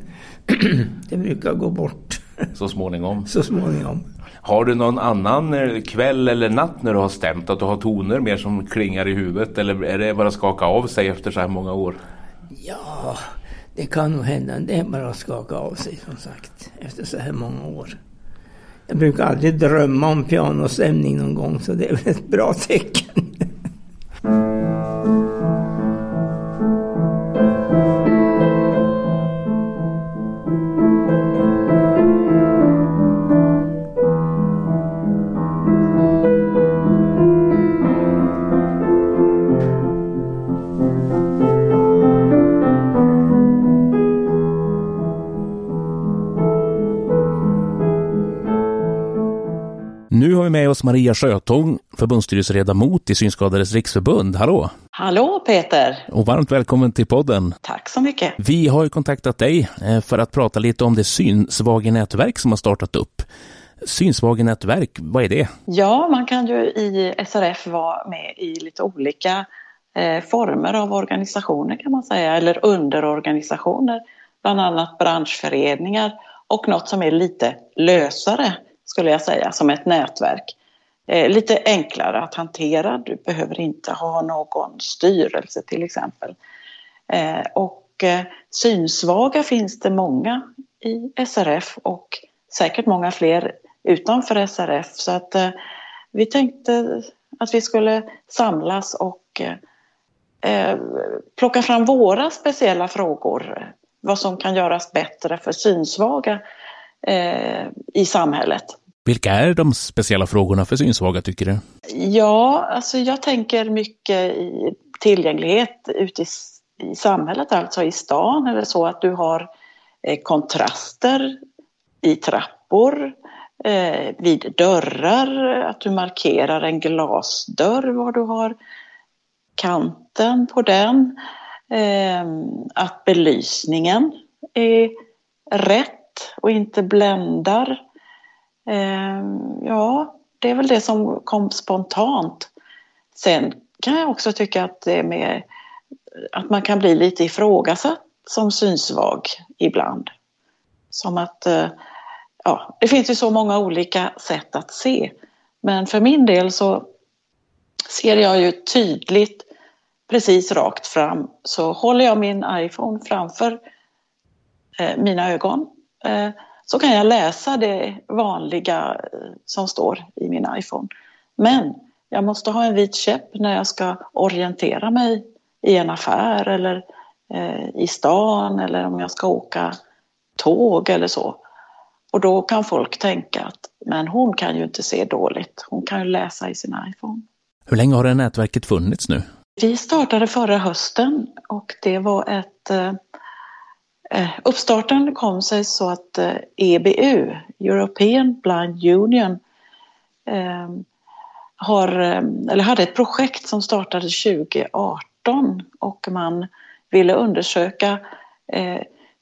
det brukar gå bort. Så småningom? Så småningom. Har du någon annan eh, kväll eller natt när du har stämt att du har toner mer som klingar i huvudet eller är det bara skaka av sig efter så här många år? Ja, det kan nog hända. Det är bara att skaka av sig som sagt efter så här många år. Jag brukar aldrig drömma om pianostämning någon gång så det är väl ett bra tecken. Oss Maria Sjötång, förbundsstyrelseledamot i Synskadades riksförbund. Hallå! Hallå Peter! Och varmt välkommen till podden. Tack så mycket. Vi har ju kontaktat dig eh, för att prata lite om det synsvagenätverk som har startat upp. Synsvagenätverk, vad är det? Ja, man kan ju i SRF vara med i lite olika eh, former av organisationer kan man säga, eller underorganisationer. Bland annat branschföreningar och något som är lite lösare skulle jag säga, som ett nätverk. Eh, lite enklare att hantera, du behöver inte ha någon styrelse till exempel. Eh, och eh, synsvaga finns det många i SRF och säkert många fler utanför SRF. Så att eh, vi tänkte att vi skulle samlas och eh, eh, plocka fram våra speciella frågor. Vad som kan göras bättre för synsvaga eh, i samhället. Vilka är de speciella frågorna för synsvaga tycker du? Ja, alltså jag tänker mycket i tillgänglighet ute i, i samhället, alltså i stan eller så att du har eh, kontraster i trappor, eh, vid dörrar, att du markerar en glasdörr var du har kanten på den, eh, att belysningen är rätt och inte bländar. Ehm, ja, det är väl det som kom spontant. Sen kan jag också tycka att det är mer att man kan bli lite ifrågasatt som synsvag ibland. Som att, eh, ja, det finns ju så många olika sätt att se. Men för min del så ser jag ju tydligt precis rakt fram så håller jag min iPhone framför eh, mina ögon eh, så kan jag läsa det vanliga som står i min iPhone. Men jag måste ha en vit käpp när jag ska orientera mig i en affär eller eh, i stan eller om jag ska åka tåg eller så. Och då kan folk tänka att men hon kan ju inte se dåligt, hon kan ju läsa i sin iPhone. Hur länge har det nätverket funnits nu? Vi startade förra hösten och det var ett eh, Eh, uppstarten kom sig så att eh, EBU, European Blind Union, eh, har, eller hade ett projekt som startade 2018 och man ville undersöka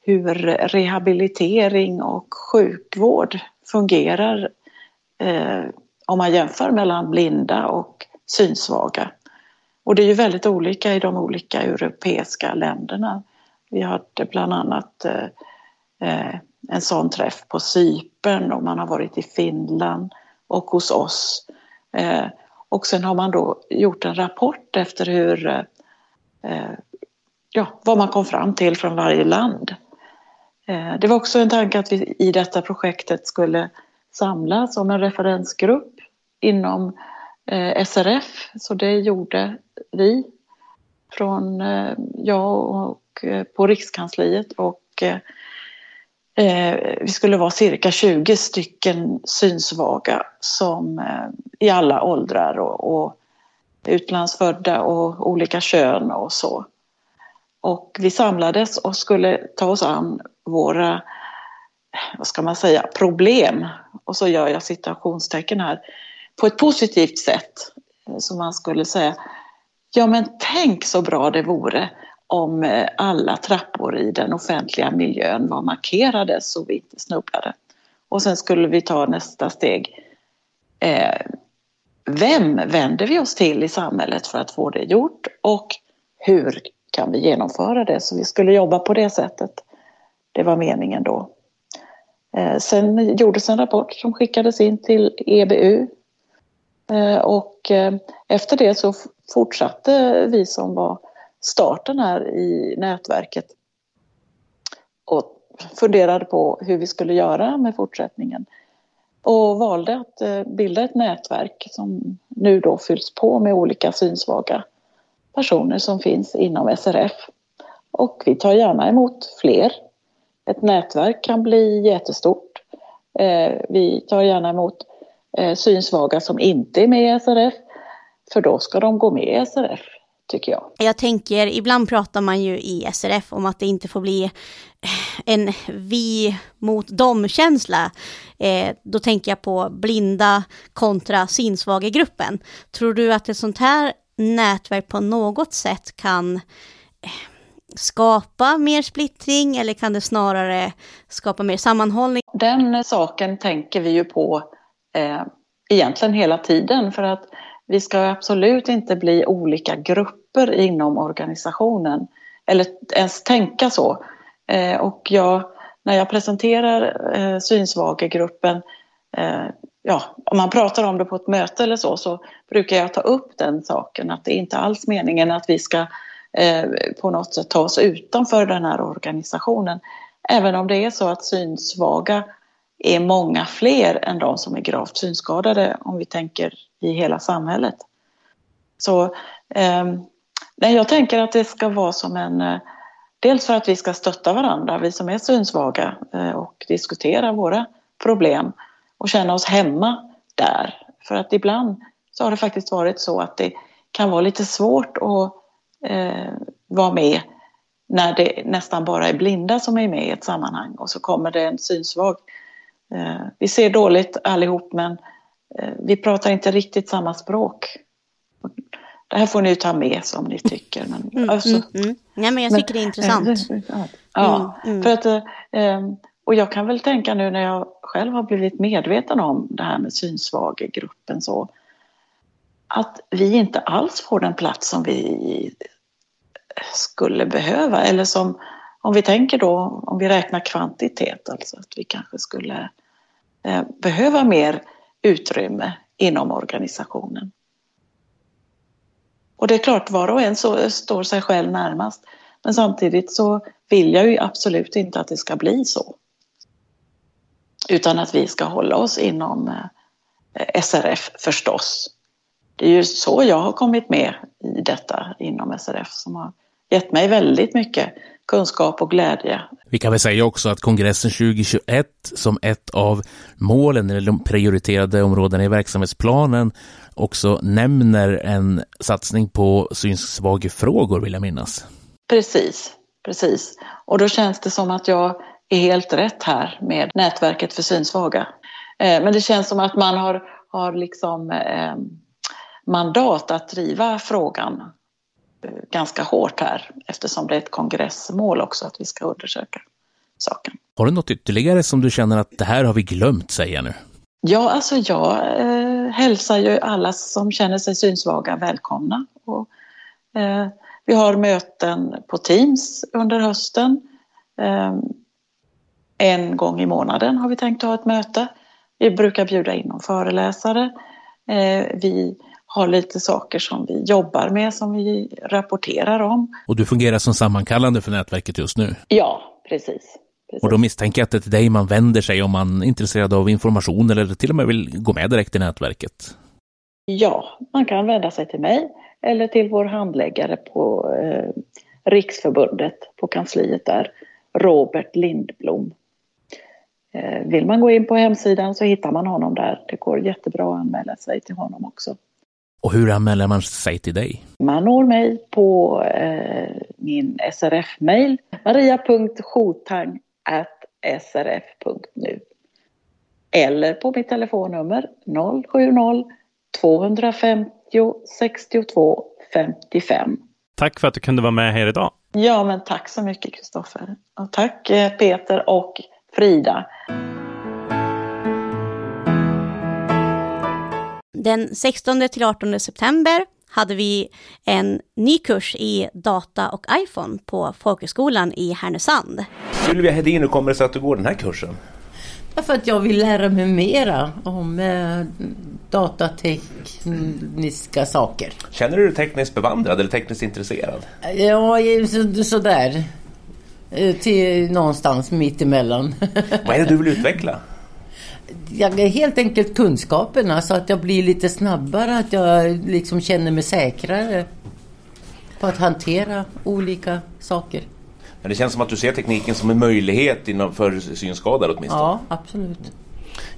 hur rehabilitering och sjukvård fungerar om man jämför mellan blinda och synsvaga. Och det är ju väldigt olika i de olika europeiska länderna. Vi hade bland annat eh, eh, en sån träff på Cypern och man har varit i Finland och hos oss. Eh, och sen har man då gjort en rapport efter hur, ja, vad man kom fram till från varje land. Det var också en tanke att vi i detta projektet skulle samlas som en referensgrupp inom SRF, så det gjorde vi från eh, jag och eh, på Rikskansliet och eh, vi skulle vara cirka 20 stycken synsvaga som i alla åldrar och, och utlandsfödda och olika kön och så. Och vi samlades och skulle ta oss an våra, vad ska man säga, problem. Och så gör jag citationstecken här. På ett positivt sätt. Som man skulle säga, ja men tänk så bra det vore om eh, alla trappor i den offentliga miljön var markerade så vi inte snubblade. Och sen skulle vi ta nästa steg. Eh, vem vänder vi oss till i samhället för att få det gjort och hur kan vi genomföra det? Så vi skulle jobba på det sättet. Det var meningen då. Eh, sen gjordes en rapport som skickades in till EBU Eh, och eh, efter det så fortsatte vi som var starten här i nätverket och funderade på hur vi skulle göra med fortsättningen och valde att eh, bilda ett nätverk som nu då fylls på med olika synsvaga personer som finns inom SRF. Och vi tar gärna emot fler. Ett nätverk kan bli jättestort. Vi tar gärna emot synsvaga som inte är med i SRF för då ska de gå med i SRF, tycker jag. Jag tänker, ibland pratar man ju i SRF om att det inte får bli en vi mot dem-känsla. Eh, då tänker jag på blinda kontra synsvaga gruppen. Tror du att ett sånt här nätverk på något sätt kan eh, skapa mer splittring eller kan det snarare skapa mer sammanhållning? Den saken tänker vi ju på eh, egentligen hela tiden för att vi ska absolut inte bli olika grupper inom organisationen eller ens tänka så. Eh, och jag, när jag presenterar eh, synsvagegruppen eh, ja, om man pratar om det på ett möte eller så, så brukar jag ta upp den saken att det är inte alls meningen att vi ska eh, på något sätt ta oss utanför den här organisationen. Även om det är så att synsvaga är många fler än de som är gravt synskadade om vi tänker i hela samhället. Så eh, nej, jag tänker att det ska vara som en... Eh, dels för att vi ska stötta varandra, vi som är synsvaga eh, och diskutera våra problem och känna oss hemma där. För att ibland så har det faktiskt varit så att det kan vara lite svårt att eh, vara med när det nästan bara är blinda som är med i ett sammanhang och så kommer det en synsvag. Eh, vi ser dåligt allihop men Eh, vi pratar inte riktigt samma språk. Det här får ni ta med som ni tycker. Men, mm, alltså, mm, mm. Nej, men jag tycker men, det är intressant. Ja, mm, mm. för att, eh, och jag kan väl tänka nu när jag själv har blivit medveten om det här med synsvagegruppen så att vi inte alls får den plats som vi skulle behöva eller som om vi tänker då om vi räknar kvantitet alltså att vi kanske skulle eh, Eh, behöva mer utrymme inom organisationen. Och det är klart, var och en så, står sig själv närmast. Men samtidigt så vill jag ju absolut inte att det ska bli så. Utan att vi ska hålla oss inom eh, SRF förstås. Det är ju så jag har kommit med i detta inom SRF som har gett mig väldigt mycket kunskap och glädje. Vi kan väl säga också att kongressen 2021 som ett av målen eller de prioriterade områdena i verksamhetsplanen också nämner en satsning på synssvagefrågor vill jag minnas. Precis, precis. Och då känns det som att jag är helt rätt här med nätverket för synsvaga. Eh, men det känns som att man har, har liksom eh, mandat att driva frågan ganska hårt här eftersom det är ett kongressmål också att vi ska undersöka saken. Har du något ytterligare som du känner att det här har vi glömt säga nu? Ja, alltså jag eh, hälsar ju alla som känner sig synsvaga välkomna. Och, eh, vi har möten på Teams under hösten. Eh, en gång i månaden har vi tänkt ha ett möte. Vi brukar bjuda in någon föreläsare. Eh, vi har lite saker som vi jobbar med, som vi rapporterar om. Och du fungerar som sammankallande för nätverket just nu? Ja, precis. precis. Och då misstänker jag att det är till dig man vänder sig om man är intresserad av information eller till och med vill gå med direkt i nätverket? Ja, man kan vända sig till mig eller till vår handläggare på eh, Riksförbundet på kansliet där, Robert Lindblom. Eh, vill man gå in på hemsidan så hittar man honom där. Det går jättebra att anmäla sig till honom också. Och hur anmäler man sig till dig? Man når mig på eh, min SRF-mail maria.schotang.srf.nu eller på mitt telefonnummer 070-250 62 55. Tack för att du kunde vara med här idag. Ja, men tack så mycket Kristoffer. Och tack eh, Peter och Frida. Den 16 till 18 september hade vi en ny kurs i data och iPhone på Folkhögskolan i Härnösand. Sylvia Hedin, hur kommer det sig att du går den här kursen? Därför att jag vill lära mig mera om eh, datatekniska saker. Känner du dig tekniskt bevandrad eller tekniskt intresserad? Ja, så, sådär. Eh, Till någonstans mitt emellan. Vad är det du vill utveckla? Jag är helt enkelt kunskaperna så att jag blir lite snabbare, att jag liksom känner mig säkrare på att hantera olika saker. Men det känns som att du ser tekniken som en möjlighet inom för synskadade åtminstone. Ja, absolut.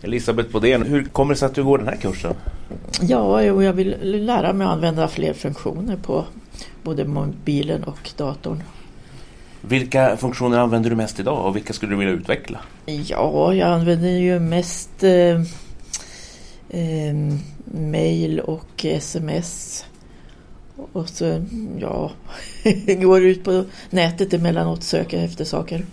Elisabeth Bodén, hur kommer det sig att du går den här kursen? Ja, jag vill lära mig att använda fler funktioner på både mobilen och datorn. Vilka funktioner använder du mest idag och vilka skulle du vilja utveckla? Ja, jag använder ju mest eh, eh, mail och sms. Och så, ja, går ut på nätet emellanåt och söker efter saker.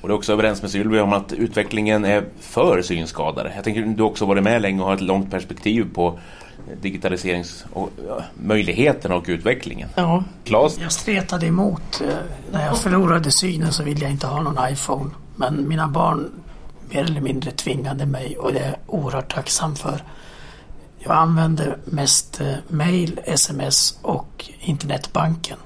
Och du är också överens med Sylvia om att utvecklingen är för synskadade. Jag tänker att du också varit med länge och har ett långt perspektiv på digitaliseringsmöjligheterna och utvecklingen. Ja. Claes? Jag stretade emot. Eh, När jag förlorade synen så ville jag inte ha någon iPhone. Men mina barn mer eller mindre tvingade mig och det är jag oerhört tacksam för. Jag använder mest eh, mail, sms och internetbanken.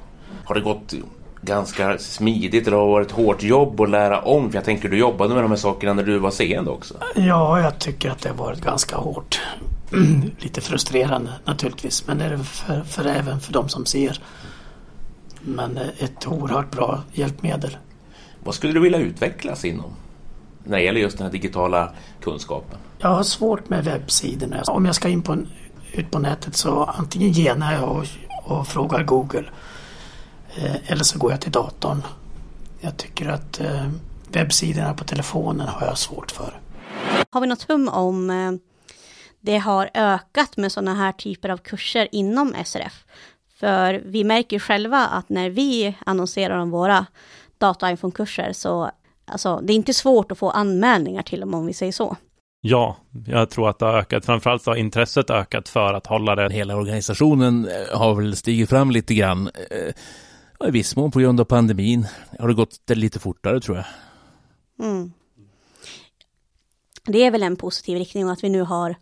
Har det gått ganska smidigt eller har det varit hårt jobb att lära om? För jag tänker du jobbade med de här sakerna när du var seende också. Ja, jag tycker att det har varit ganska hårt. Lite frustrerande naturligtvis, men det är det för, för även för de som ser. Men eh, ett oerhört bra hjälpmedel. Vad skulle du vilja utvecklas inom? När det gäller just den här digitala kunskapen. Jag har svårt med webbsidorna. Om jag ska in på, ut på nätet så antingen genar jag och, och frågar Google. Eh, eller så går jag till datorn. Jag tycker att eh, webbsidorna på telefonen har jag svårt för. Har vi något hum om eh, det har ökat med sådana här typer av kurser inom SRF? För vi märker ju själva att när vi annonserar om våra data kurser så alltså, det är inte svårt att få anmälningar till dem om vi säger så. Ja, jag tror att det har ökat. Framförallt har intresset ökat för att hålla det. Hela organisationen har väl stigit fram lite grann. Ja, I viss mån på grund av pandemin har det gått lite fortare tror jag. Mm. Det är väl en positiv riktning och att vi nu har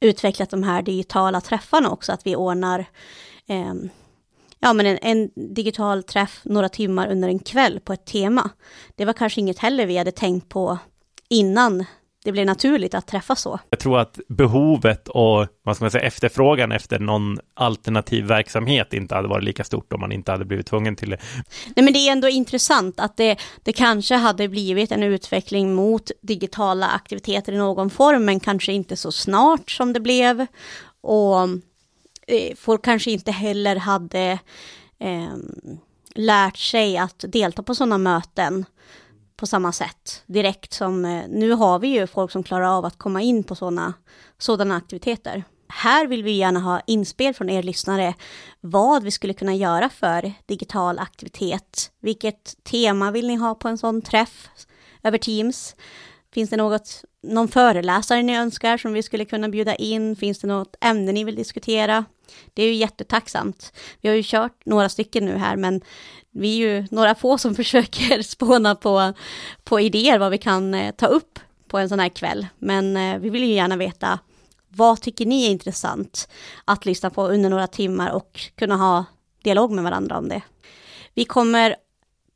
utvecklat de här digitala träffarna också, att vi ordnar eh, ja, men en, en, digital träff några timmar under en kväll på ett tema. Det var kanske inget heller vi hade tänkt på innan det blev naturligt att träffas så. Jag tror att behovet och vad ska man säga, efterfrågan efter någon alternativ verksamhet inte hade varit lika stort om man inte hade blivit tvungen till det. Nej, men det är ändå intressant att det, det kanske hade blivit en utveckling mot digitala aktiviteter i någon form, men kanske inte så snart som det blev. Och eh, folk kanske inte heller hade eh, lärt sig att delta på sådana möten på samma sätt direkt som eh, nu har vi ju folk som klarar av att komma in på sådana sådana aktiviteter. Här vill vi gärna ha inspel från er lyssnare vad vi skulle kunna göra för digital aktivitet. Vilket tema vill ni ha på en sån träff över Teams? Finns det något, någon föreläsare ni önskar som vi skulle kunna bjuda in? Finns det något ämne ni vill diskutera? Det är ju jättetacksamt. Vi har ju kört några stycken nu här, men vi är ju några få som försöker spåna på, på idéer vad vi kan eh, ta upp på en sån här kväll. Men eh, vi vill ju gärna veta vad tycker ni är intressant att lyssna på under några timmar och kunna ha dialog med varandra om det. Vi kommer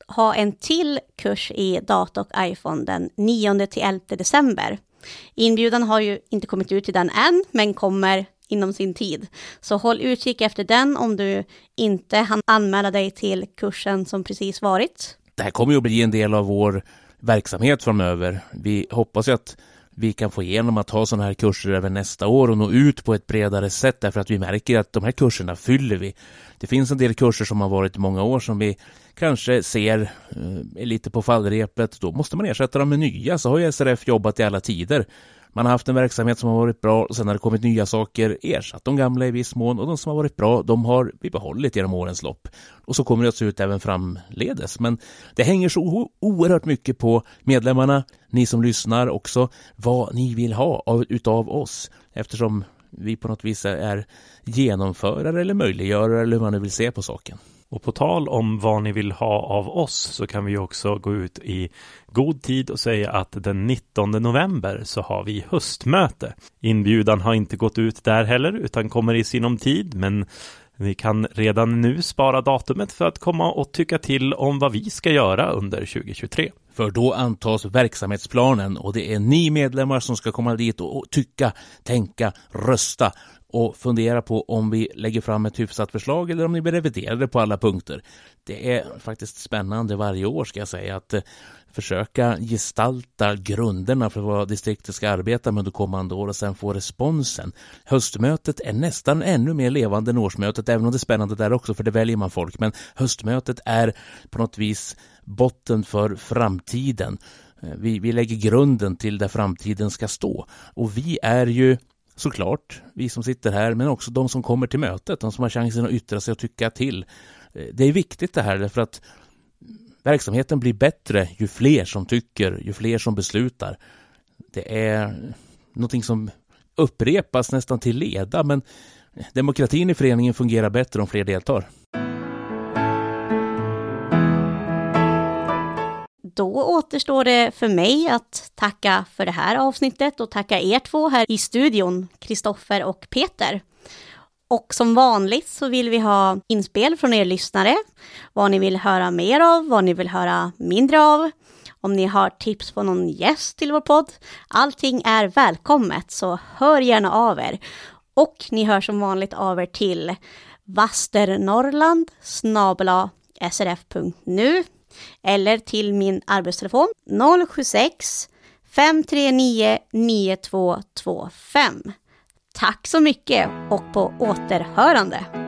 ha en till kurs i data och iPhone den 9 till 11 december. Inbjudan har ju inte kommit ut till den än, men kommer inom sin tid. Så håll utkik efter den om du inte hann anmäla dig till kursen som precis varit. Det här kommer ju att bli en del av vår verksamhet framöver. Vi hoppas ju att vi kan få igenom att ha sådana här kurser även nästa år och nå ut på ett bredare sätt därför att vi märker att de här kurserna fyller vi. Det finns en del kurser som har varit i många år som vi kanske ser eh, är lite på fallrepet. Då måste man ersätta dem med nya. Så har ju SRF jobbat i alla tider. Man har haft en verksamhet som har varit bra och sen har det kommit nya saker, ersatt de gamla i viss mån och de som har varit bra, de har vi behållit genom årens lopp. Och så kommer det att se ut även framledes. Men det hänger så oerhört mycket på medlemmarna, ni som lyssnar också, vad ni vill ha av, utav oss. Eftersom vi på något vis är genomförare eller möjliggörare eller hur man nu vill se på saken. Och på tal om vad ni vill ha av oss så kan vi också gå ut i god tid och säga att den 19 november så har vi höstmöte. Inbjudan har inte gått ut där heller utan kommer i sinom tid men vi kan redan nu spara datumet för att komma och tycka till om vad vi ska göra under 2023. För då antas verksamhetsplanen och det är ni medlemmar som ska komma dit och tycka, tänka, rösta och fundera på om vi lägger fram ett hyfsat förslag eller om ni vill revidera det på alla punkter. Det är faktiskt spännande varje år ska jag säga att eh, försöka gestalta grunderna för vad distriktet ska arbeta med under kommande år och sen få responsen. Höstmötet är nästan ännu mer levande än årsmötet, även om det är spännande där också, för det väljer man folk. Men höstmötet är på något vis botten för framtiden. Eh, vi, vi lägger grunden till där framtiden ska stå. Och vi är ju såklart, vi som sitter här, men också de som kommer till mötet, de som har chansen att yttra sig och tycka till. Eh, det är viktigt det här därför att verksamheten blir bättre ju fler som tycker, ju fler som beslutar. Det är någonting som upprepas nästan till leda, men demokratin i föreningen fungerar bättre om fler deltar. Då återstår det för mig att tacka för det här avsnittet och tacka er två här i studion, Kristoffer och Peter. Och som vanligt så vill vi ha inspel från er lyssnare, vad ni vill höra mer av, vad ni vill höra mindre av, om ni har tips på någon gäst till vår podd. Allting är välkommet, så hör gärna av er. Och ni hör som vanligt av er till vasternorrland srf.nu eller till min arbetstelefon 076 539 9225. Tack så mycket och på återhörande!